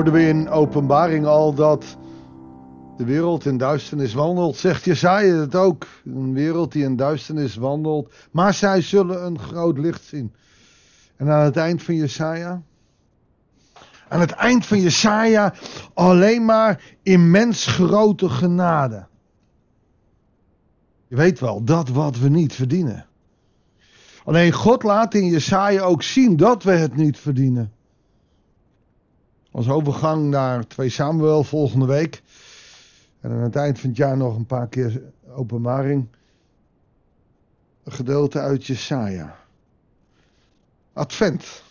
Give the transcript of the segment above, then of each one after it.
hoorden we in openbaring al dat de wereld in duisternis wandelt. Zegt Jesaja het ook. Een wereld die in duisternis wandelt. Maar zij zullen een groot licht zien. En aan het eind van Jesaja... Aan het eind van Jesaja alleen maar immens grote genade. Je weet wel, dat wat we niet verdienen. Alleen God laat in Jesaja ook zien dat we het niet verdienen. Als overgang naar 2 Samuel volgende week. En aan het eind van het jaar nog een paar keer openbaring. Een gedeelte uit Jesaja. Advent.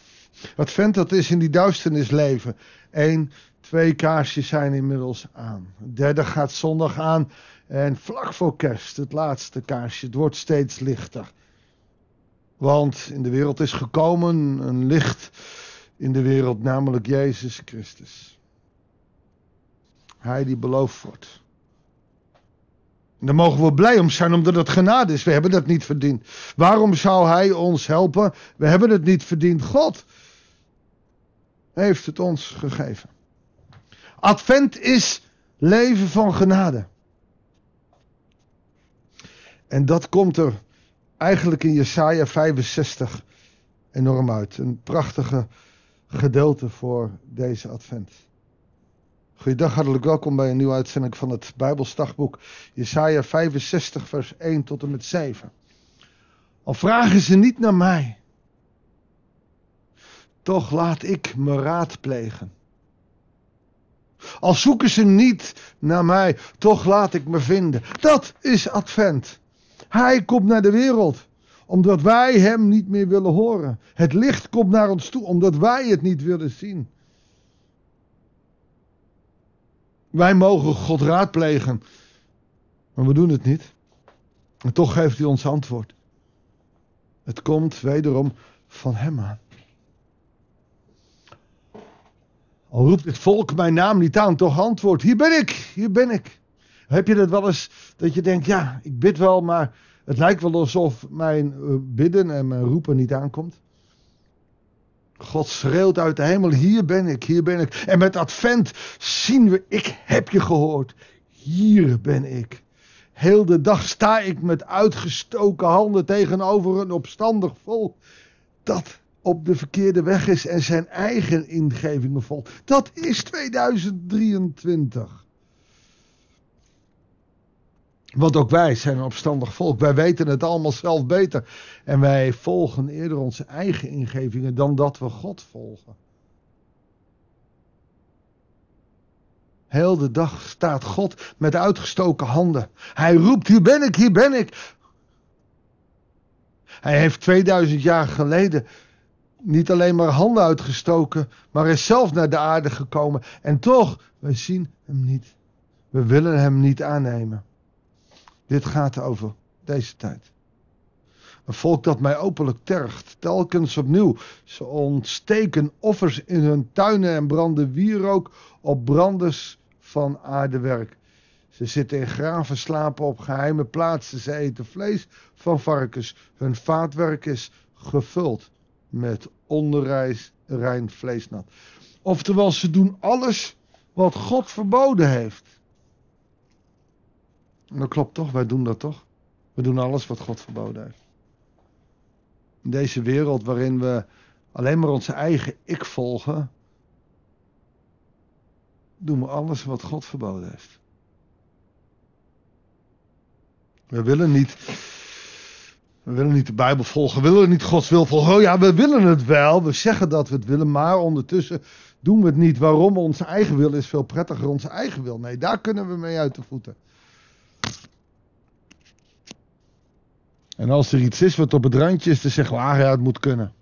Advent dat is in die duisternis leven. Eén, twee kaarsjes zijn inmiddels aan. Derde gaat zondag aan. En vlak voor kerst, het laatste kaarsje. Het wordt steeds lichter. Want in de wereld is gekomen een licht in de wereld, namelijk Jezus Christus. Hij die beloofd wordt. En daar mogen we blij om zijn, omdat het genade is. We hebben dat niet verdiend. Waarom zou Hij ons helpen? We hebben het niet verdiend. God heeft het ons gegeven. Advent is leven van genade. En dat komt er eigenlijk in Jesaja 65 enorm uit. Een prachtige gedeelte voor deze advent. Goeiedag, hartelijk welkom bij een nieuwe uitzending van het Bijbelsdagboek. Jesaja 65 vers 1 tot en met 7. Al vragen ze niet naar mij, toch laat ik me raadplegen. Al zoeken ze niet naar mij, toch laat ik me vinden. Dat is advent. Hij komt naar de wereld omdat wij hem niet meer willen horen. Het licht komt naar ons toe omdat wij het niet willen zien. Wij mogen God raadplegen, maar we doen het niet. En toch geeft hij ons antwoord. Het komt wederom van hem aan. Al roept het volk mijn naam niet aan, toch antwoord: Hier ben ik, hier ben ik. Heb je dat wel eens dat je denkt: Ja, ik bid wel, maar het lijkt wel alsof mijn eh, bidden en mijn roepen niet aankomt. God schreeuwt uit de hemel: Hier ben ik, hier ben ik. En met advent zien we: Ik heb je gehoord. Hier ben ik. Heel de dag sta ik met uitgestoken handen tegenover een opstandig volk. Dat op de verkeerde weg is en zijn eigen ingevingen volgt. Dat is 2023. Want ook wij zijn een opstandig volk. Wij weten het allemaal zelf beter. En wij volgen eerder onze eigen ingevingen dan dat we God volgen. Heel de dag staat God met uitgestoken handen. Hij roept: Hier ben ik, hier ben ik. Hij heeft 2000 jaar geleden niet alleen maar handen uitgestoken, maar is zelf naar de aarde gekomen. En toch, we zien hem niet. We willen hem niet aannemen. Dit gaat over deze tijd. Een volk dat mij openlijk tergt, telkens opnieuw. Ze ontsteken offers in hun tuinen en branden wierook op branders van aardewerk. Ze zitten in graven, slapen op geheime plaatsen. Ze eten vlees van varkens. Hun vaatwerk is gevuld met onrein vleesnat. Oftewel, ze doen alles wat God verboden heeft. Dat klopt toch, wij doen dat toch? We doen alles wat God verboden heeft. In deze wereld waarin we alleen maar onze eigen ik volgen, doen we alles wat God verboden heeft. We willen niet, we willen niet de Bijbel volgen, we willen niet Gods wil volgen. Oh ja, we willen het wel, we zeggen dat we het willen, maar ondertussen doen we het niet. Waarom? Onze eigen wil is veel prettiger, onze eigen wil. Nee, daar kunnen we mee uit de voeten. En als er iets is wat op het randje is, dan zeggen we, ah ja, het moet kunnen.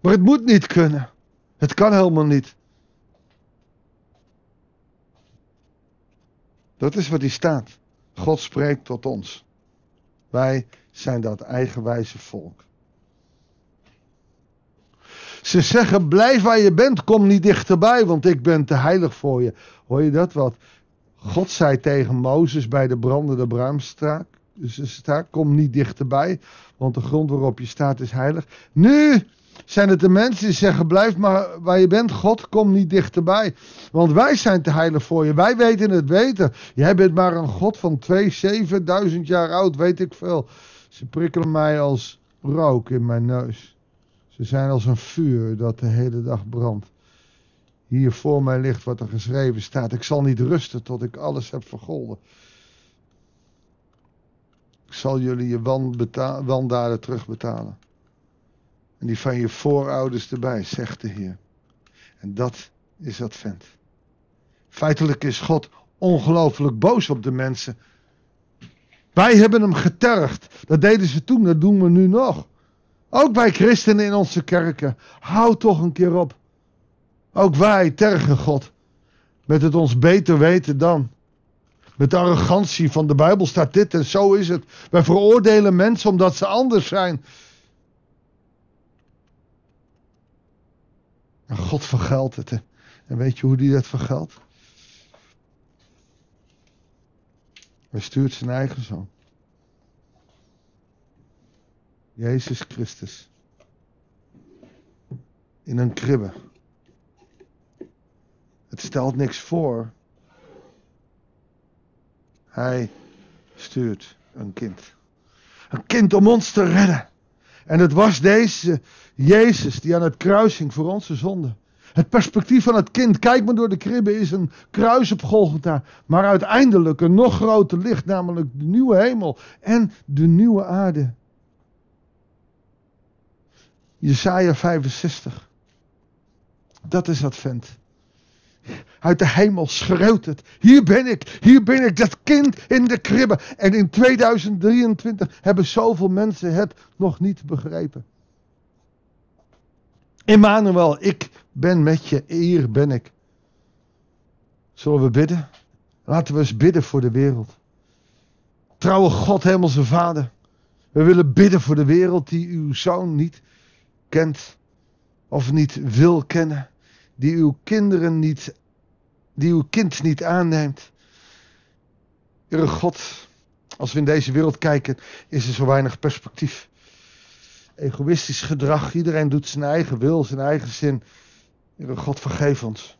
Maar het moet niet kunnen. Het kan helemaal niet. Dat is wat hier staat. God spreekt tot ons. Wij zijn dat eigenwijze volk. Ze zeggen: blijf waar je bent, kom niet dichterbij, want ik ben te heilig voor je. Hoor je dat wat? God zei tegen Mozes bij de brandende braamstraat. Dus staat, kom niet dichterbij, want de grond waarop je staat is heilig. Nu Zijn het de mensen die zeggen: blijf maar waar je bent, God, kom niet dichterbij. Want wij zijn te heilig voor je. Wij weten het beter. Jij bent maar een God van 2, 7000 jaar oud, weet ik veel. Ze prikkelen mij als rook in mijn neus. Ze zijn als een vuur dat de hele dag brandt. Hier voor mij ligt wat er geschreven staat. Ik zal niet rusten tot ik alles heb vergolden. Zal jullie je wandaden terugbetalen. En die van je voorouders erbij, zegt de Heer. En dat is Advent. Feitelijk is God ongelooflijk boos op de mensen. Wij hebben hem getergd. Dat deden ze toen, dat doen we nu nog. Ook bij christenen in onze kerken. Hou toch een keer op. Ook wij tergen God. Met het ons beter weten dan. Met de arrogantie van de Bijbel staat dit en zo is het. Wij veroordelen mensen omdat ze anders zijn. En God vergeldt het. En weet je hoe die dat vergeldt? Hij stuurt zijn eigen zoon. Jezus Christus. In een kribbe. Het stelt niks voor. Hij stuurt een kind. Een kind om ons te redden. En het was deze Jezus die aan het kruis hing voor onze zonde. Het perspectief van het kind, kijk maar door de kribbe, is een kruis op Golgotha. Maar uiteindelijk een nog groter licht, namelijk de nieuwe hemel en de nieuwe aarde. Jesaja 65. Dat is Advent. Uit de hemel schreeuwt het. Hier ben ik, hier ben ik, dat kind in de kribbe. En in 2023 hebben zoveel mensen het nog niet begrepen. Emmanuel, ik ben met je, hier ben ik. Zullen we bidden? Laten we eens bidden voor de wereld. Trouwe God, Hemelse Vader. We willen bidden voor de wereld die uw zoon niet kent of niet wil kennen. Die uw kinderen niet, die uw kind niet aanneemt. Heere God, als we in deze wereld kijken, is er zo weinig perspectief egoïstisch gedrag. Iedereen doet zijn eigen wil, zijn eigen zin. Heere God, vergeef ons.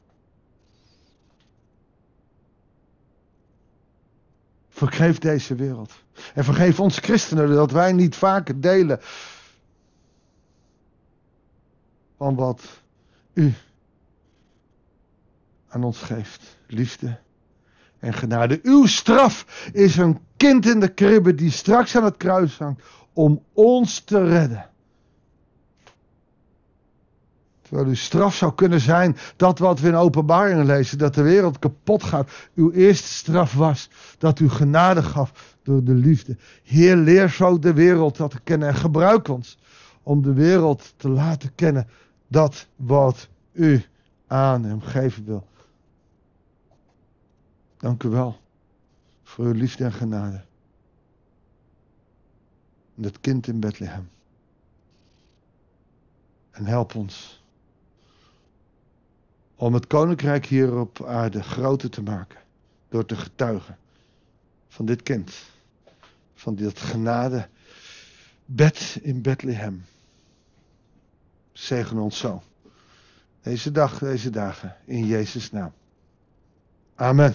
Vergeef deze wereld. En vergeef ons christenen dat wij niet vaker delen van wat u aan ons geeft. Liefde en genade. Uw straf is een kind in de kribbe die straks aan het kruis hangt om ons te redden. Terwijl uw straf zou kunnen zijn dat wat we in openbaringen lezen, dat de wereld kapot gaat. Uw eerste straf was dat u genade gaf door de liefde. Heer, leer zo de wereld dat te kennen en gebruik ons om de wereld te laten kennen dat wat u aan hem geven wil. Dank u wel voor uw liefde en genade. En het kind in Bethlehem. En help ons om het koninkrijk hier op aarde groter te maken. Door te getuigen van dit kind. Van dit genade bed in Bethlehem. Zegen ons zo. Deze dag, deze dagen. In Jezus' naam. Amen.